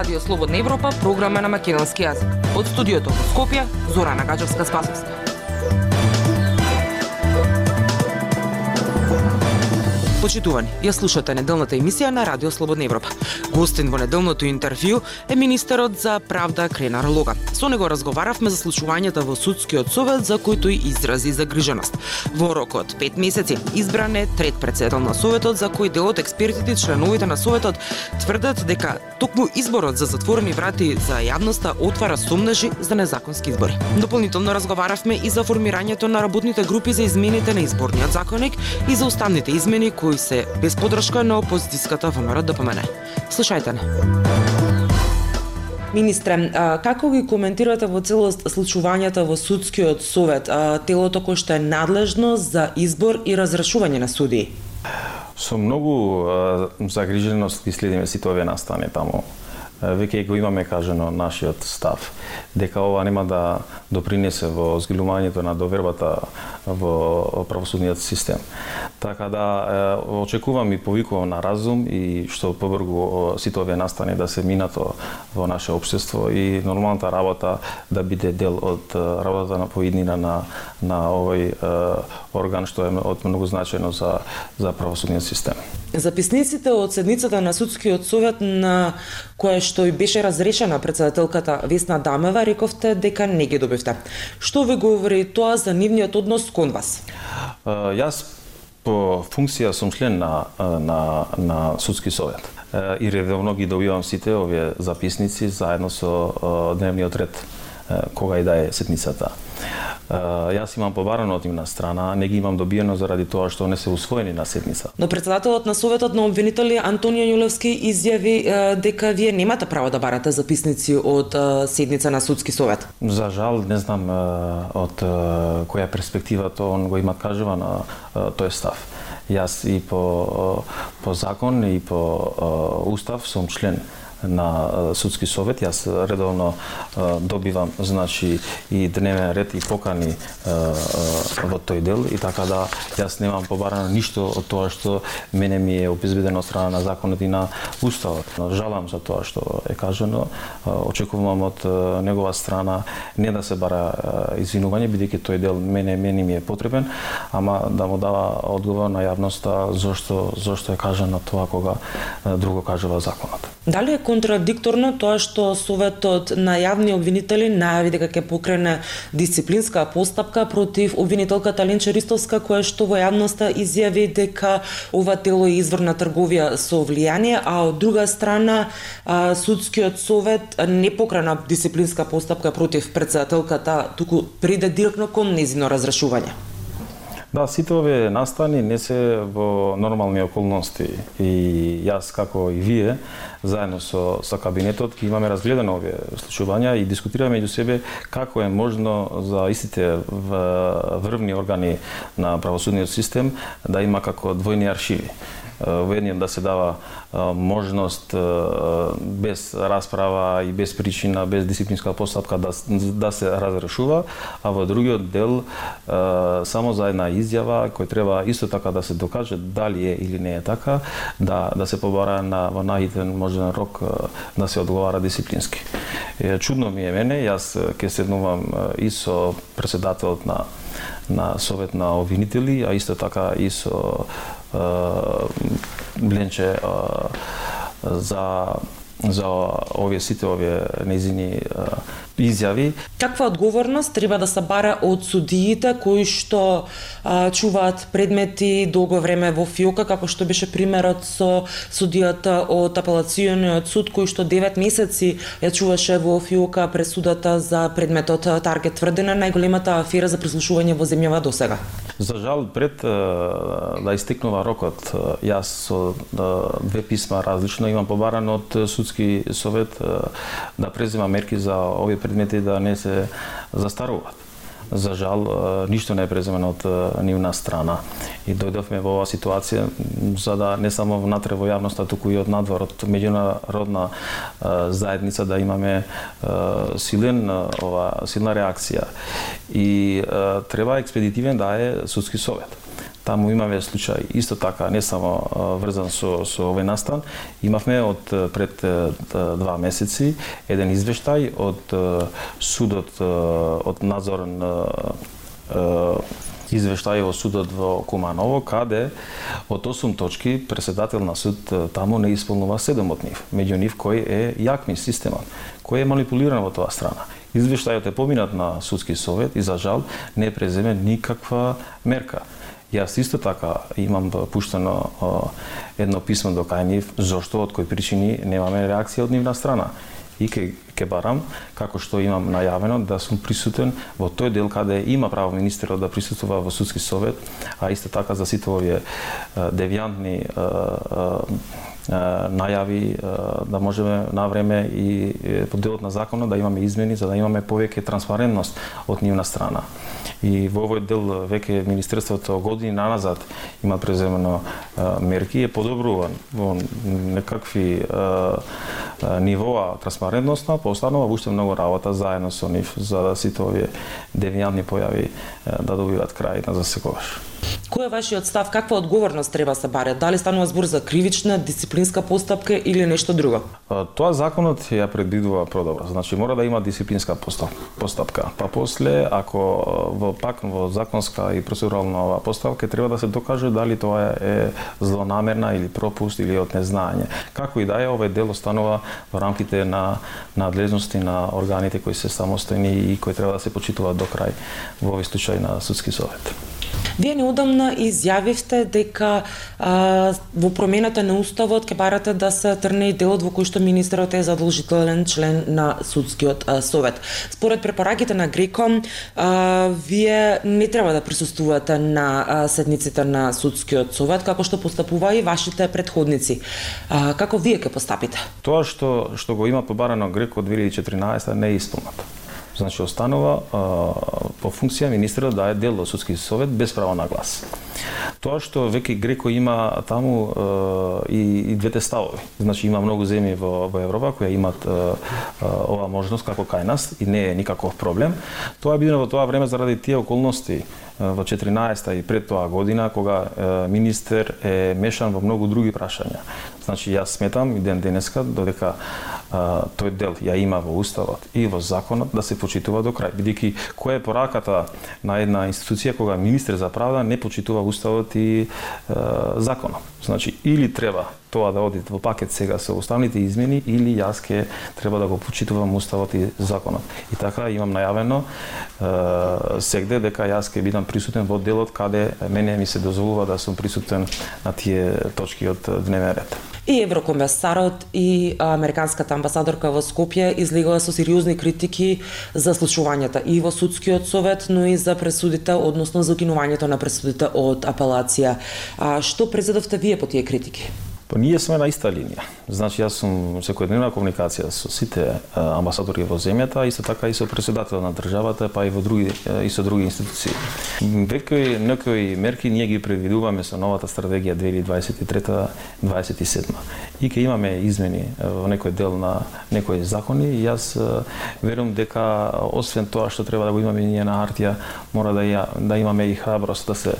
Радио Слободна Европа, програма на македонски јазик. Од студиото во Скопје, Зорана Гаджовска-Спасовска. Почитувани, ја слушате неделната емисија на Радио Слободна Европа. Гостин во неделното интервју е министерот за правда Кренар Лога. Со него разговаравме за случувањата во судскиот совет за којто тој изрази загриженост. Во рок од 5 месеци избран е трет председател на советот за кој дел од експертите членовите на советот тврдат дека токму изборот за затворени врати за јавноста отвара сумнежи за незаконски избори. Дополнително разговаравме и за формирањето на работните групи за измените на изборниот законник и за уставните измени кои кои се без подршка на опозицијската ВМРО ДПМН. Слушајте не. Министре, како ги коментирате во целост случувањата во судскиот совет, телото кој што е надлежно за избор и разрешување на судии? Со многу загриженост ги следиме сите овие настани таму веќе го имаме кажано нашиот став дека ова нема да допринесе во згилувањето на довербата во правосудниот систем. Така да очекувам и повикувам на разум и што побргу сите овие настани да се минато во наше општество и нормалната работа да биде дел од работата на поиднина на на овој орган што е од многу значајно за за правосудниот систем. Записниците од седницата на судскиот совет на која што и беше разрешена председателката Весна Дамева рековте дека не ги добивте. Што ви говори тоа за нивниот однос кон вас? јас по функција сум член на, на, на судски совет и редовно ги добивам сите овие записници заедно со дневниот ред кога и да е седницата јас имам побарано од имна страна, не ги имам добиено заради тоа што не се усвоени на седница. Но председателот на Советот на обвинители Антонио Јулевски изјави дека вие немате право да барате записници од седница на судски совет. За жал, не знам од која перспектива тоа он го има кажувано тој став. Јас и по, по закон и по устав сум член на судски совет. Јас редовно добивам значи и дневен ред и покани во тој дел и така да јас немам побарано ништо од тоа што мене ми е обезбедено од страна на законот и на уставот. Жалам за тоа што е кажано. Очекувам од негова страна не да се бара извинување бидејќи тој дел мене мене ми е потребен, ама да му дава одговор на јавноста зошто зошто е кажано тоа кога друго кажува законот. Дали е контрадикторно тоа што Советот на јавни обвинители најави дека ќе покрене дисциплинска постапка против обвинителката Ленче Ристовска, која што во јавноста изјави дека ова тело е изворна трговија со влијание, а од друга страна судскиот совет не покрена дисциплинска постапка против председателката, туку приде директно кон незино разрешување. Да, сите овие настани не се во нормални околности. И јас како и вие заедно со со кабинетот ќе имаме разгледано овие случувања и дискутираме меѓу себе како е можно за истите врвни органи на правосудниот систем да има како двојни аршиви во едниот да се дава можност без расправа и без причина, без дисциплинска постапка да, да се разрешува, а во другиот дел само за една изјава кој треба исто така да се докаже дали е или не е така, да, да се побара на во најитен можен рок да се одговара дисциплински. Чудно ми е мене, јас ќе седнувам и со председателот на на совет на обвинители, а исто така и со Бленче за за овие сите овие незини изјави. Каква одговорност треба да се бара од судиите кои што а, чуваат предмети долго време во фиока, како што беше примерот со судијата од апелациониот суд кој што 9 месеци ја чуваше во фиока пресудата за предметот Таргет тврдена најголемата афера за прислушување во земјава до сега. За жал пред да истекнува рокот, јас со две писма различно имам побарано од судски совет да презема мерки за овие предмети да не се застаруваат. За жал, ништо не е преземено од нивна страна. И дојдовме во оваа ситуација за да не само внатре во јавноста, туку и од надвор, од меѓународна заедница да имаме силен ова силна реакција. И треба експедитивен да е судски совет Таму имаме случај исто така, не само врзан со, со овој настан, имавме од пред два месеци еден извештај од судот, од надзорен извештај во судот во Куманово, каде од 8 точки преседател на суд таму не исполнува 7 од нив. Меѓу нив кој е јакми системот, кој е манипулиран во тоа страна. Извештајот е поминат на судски совет и за жал не преземе никаква мерка. Јас исто така имам да пуштено едно писмо до кај нив, зошто, од кои причини немаме реакција од нивна страна. И ке, ке барам, како што имам најавено, да сум присутен во тој дел каде има право министерот да присутува во судски совет, а исто така за сите овие девијантни најави да можеме на време и по делот на законот да имаме измени за да имаме повеќе транспарентност од нивна страна. И во овој дел веќе Министерството години назад има преземено мерки и е подобруван во некакви нивоа транспарентноста постанува уште многу работа заедно со нив за да сите овие девијантни појави да добиват крај на засекогаш. Кој е вашиот став? Каква одговорност треба се баре? Дали станува збор за кривична, дисциплинска постапка или нешто друго? Тоа законот ја предвидува продобро. Значи мора да има дисциплинска постапка. Па после ако во пак во законска и процедурална постапка треба да се докаже дали тоа е злонамерна или пропуст или од незнаење. Како и да е, овој дел останува во рамките на надлежности на органите кои се самостојни и кои треба да се почитуваат до крај во овој случај на судски совет. Вие неодамна изјавивте дека а, во промената на уставот ќе барате да се трне и делот во кој што министерот е задолжителен член на судскиот а, совет. Според препораките на Греко, а, вие не треба да присуствувате на а, седниците на судскиот совет како што постапува и вашите предходници. А, како вие ќе постапите? Тоа што што го има побарано Греко од 2014 не е исполнато. Значи останува а, по функција министерот да е дел од судски совет без право на глас. Тоа што веќе Греко има таму е, и, и двете ставови. Значи има многу земји во, во Европа кои имат е, е, ова можност како кај нас и не е никаков проблем. Тоа е бидено во тоа време заради тие околности во 14-та и пред тоа година кога министер е мешан во многу други прашања. Значи јас сметам и ден денеска додека а, тој дел ја има во уставот и во законот да се почитува до крај. Бидејќи која е пораката на една институција кога министер за правда не почитува уставот и е, законот. Значи или треба тоа да оди во пакет сега со уставните измени или јас ке треба да го почитувам уставот и законот. И така имам најавено е, сегде дека јас ке бидам присутен во делот каде мене ми се дозволува да сум присутен на тие точки од дневен ред. И еврокомесарот и американската амбасадорка во Скопје излегува со сериозни критики за слушувањата и во судскиот совет, но и за пресудите, односно за укинувањето на пресудите од апелација. А што презедовте вие по тие критики? Па ние сме на иста линија. Значи јас сум секојдневна комуникација со сите амбасадори во земјата, исто така и со председател на државата, па и во други и со други институции. Веќе некои мерки ние ги предвидуваме со новата стратегија 2023-2027. И ќе имаме измени во некој дел на некои закони и јас верувам дека освен тоа што треба да го имаме ние на хартија, мора да ја, да имаме и храброст да се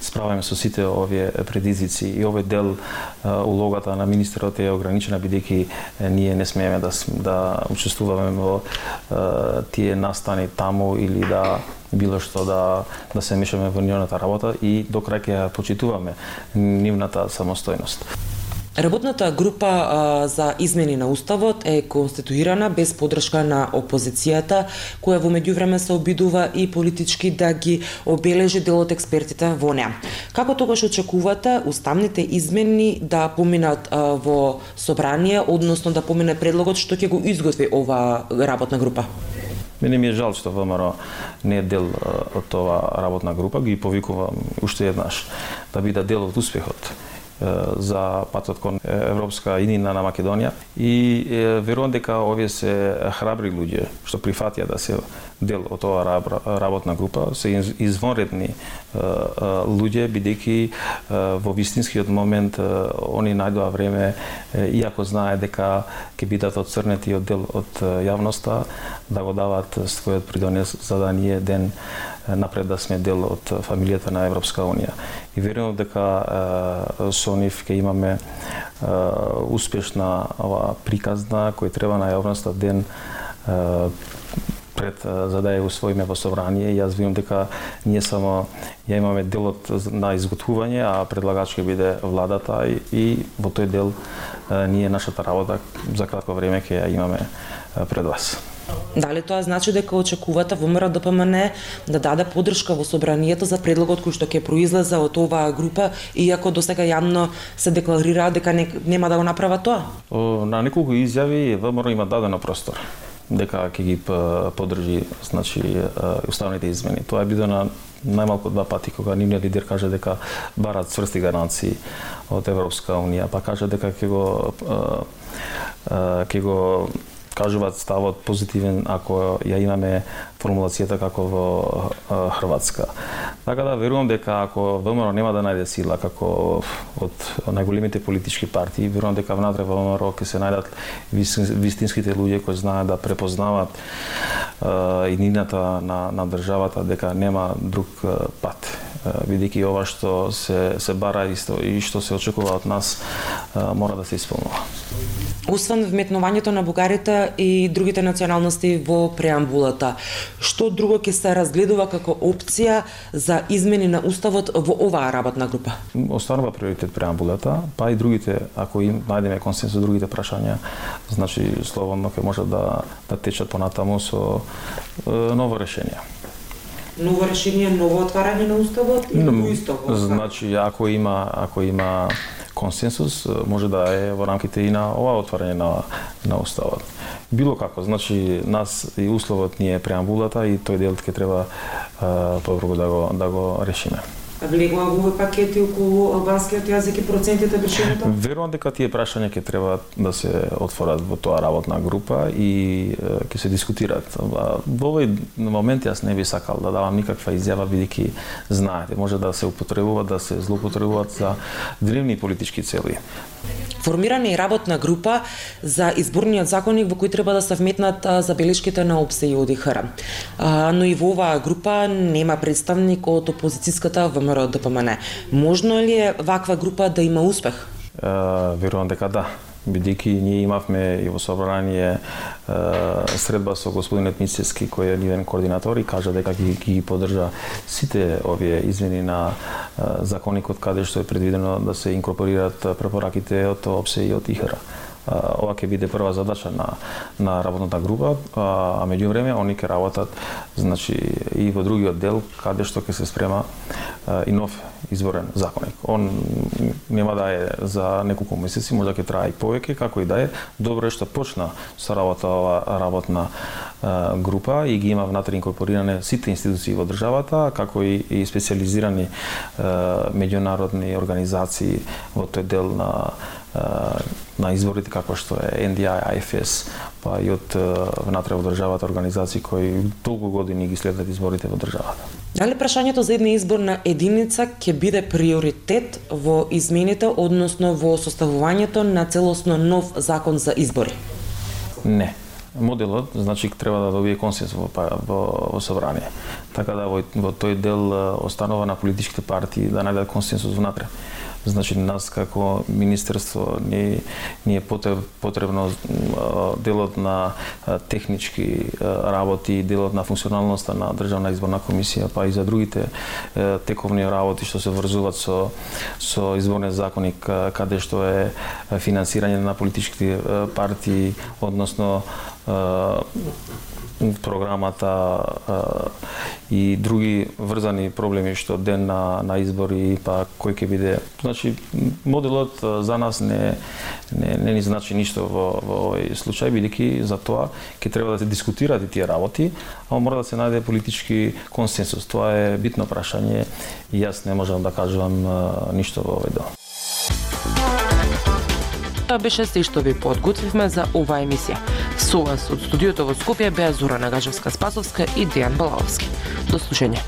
справиме со сите овие предизвици и овој дел улогата на министерот е ограничена бидејќи ние не смееме да да учествуваме во тие настани таму или да било што да да се мешаме во нивната работа и до крај ќе почитуваме нивната самостојност. Работната група а, за измени на Уставот е конституирана без подршка на опозицијата, која во меѓувреме се обидува и политички да ги обележи делот експертите во неа. Како тогаш очекувате уставните измени да поминат во собрание, односно да помине предлогот што ќе го изготви ова работна група? Мене ми е жал што ВМРО не е дел од ова работна група, ги повикувам уште еднаш да биде дел од успехот за патот кон Европска иднина на Македонија и верувам дека овие се храбри луѓе што прифатија да се дел од оваа работна група, се извонредни луѓе бидејќи во вистинскиот момент они најдоа време иако знае дека ќе бидат одцрнети од дел од јавноста да го дават својот придонес за да ние ден напред да сме дел од фамилијата на Европска Унија. И верувам дека со нив ќе имаме успешна ова приказна кој треба на јавноста ден пред за да ја усвоиме во собрание. Јас видам дека ние само ја имаме делот на изготвување, а предлагач ќе биде владата и, и во тој дел ние нашата работа за кратко време ќе ја имаме пред вас. Дали тоа значи дека очекувате ВМРО ДПМН да даде подршка во собранието за предлогот кој што ќе произлезе од оваа група, иако до сега јавно се декларира дека не, нема да го направат тоа? На неколку изјави ВМРО има дадено простор дека ќе ги поддржи значи уставните измени. Тоа е бидено на најмалку два пати кога нивниот лидер каже дека барат цврсти гаранции од Европска унија, па каже дека ќе го ќе го кажуваат ставот позитивен ако ја имаме формулацијата како во Хрватска. Така да верувам дека ако ВМРО нема да најде сила како од најголемите политички партии, верувам дека внатре во ВМРО ќе се најдат вистинските луѓе кои знаат да препознаваат иднината на, на државата дека нема друг пат бидејќи ова што се се бара исто и што се очекува од нас мора да се исполнува. Освен вметнувањето на бугарите и другите националности во преамбулата, што друго ќе се разгледува како опција за измени на уставот во оваа работна група? Останува приоритет преамбулата, па и другите, ако им најдеме консенсус другите прашања, значи слободно ќе може да да течат понатаму со ново решение ново решение, ново отварање на уставот или no, исто? Значи, ако има ако има консенсус може да е во рамките и на ова отварање на, на уставот. Било како, значи нас и условот ни е преамбулата и тој дел ќе треба подобро да го да го решиме влегува во овој пакети околу албанскиот јазик и процентите бршењето? Верувам дека тие прашања ќе треба да се отворат во тоа работна група и ќе се дискутираат. Во овој момент јас не би сакал да давам никаква изјава бидејќи знаете, може да се употребува, да се злоупотребуваат за древни политички цели. Формирана е работна група за изборниот законник во кој треба да се вметнат забелешките на ОПСЕ и ОДХР. Но и во оваа група нема представник од опозицијската ВМРО ДПМН. Можно ли е ваква група да има успех? Верувам дека да бидејќи ние имавме и во собрание средба со господинот Мицески кој е нивен координатор и кажа дека ги, ги поддржа сите овие измени на законикот каде што е предвидено да се инкорпорираат препораките од ОПСЕ и од ИХРА ова ќе биде прва задача на на работната група, а меѓу време они ќе работат значи и во другиот дел каде што ќе се спрема и нов изборен законник. Он нема да е за неколку месеци, може да ќе трае и повеќе, како и да е. Добро е што почна со работа ова работна група и ги има внатре инкорпориране сите институции во државата, како и, и специализирани меѓународни организации во тој дел на на изборите како што е NDI, IFS, па и од внатре во државата организации кои толку години ги следат изборите во државата. Дали прашањето за една изборна единица ќе биде приоритет во измените, односно во составувањето на целосно нов закон за избори? Не. Моделот, значи, треба да добие консенсус во, па, во, во собрание. Така да во, во тој дел останува на политичките партии да најдат консенсус внатре. Значи, нас како Министерство не, не е потребно делот на технички работи, делот на функционалноста на Државна изборна комисија, па и за другите тековни работи што се врзуваат со, со изборни законник, каде што е финансирање на политичките партии, односно програмата и други врзани проблеми што ден на, на избори па кој ќе биде. Значи моделот за нас не не не ни значи ништо во во овој случај бидејќи за тоа ќе треба да се дискутираат и тие работи, а мора да се најде политички консенсус. Тоа е битно прашање и јас не можам да кажувам ништо во овој дел. Тоа беше се што ви подготвивме за оваа емисија. Со вас од студиото во Скопје беа Зора Нагажевска Спасовска и Дејан Балаовски. До слушање.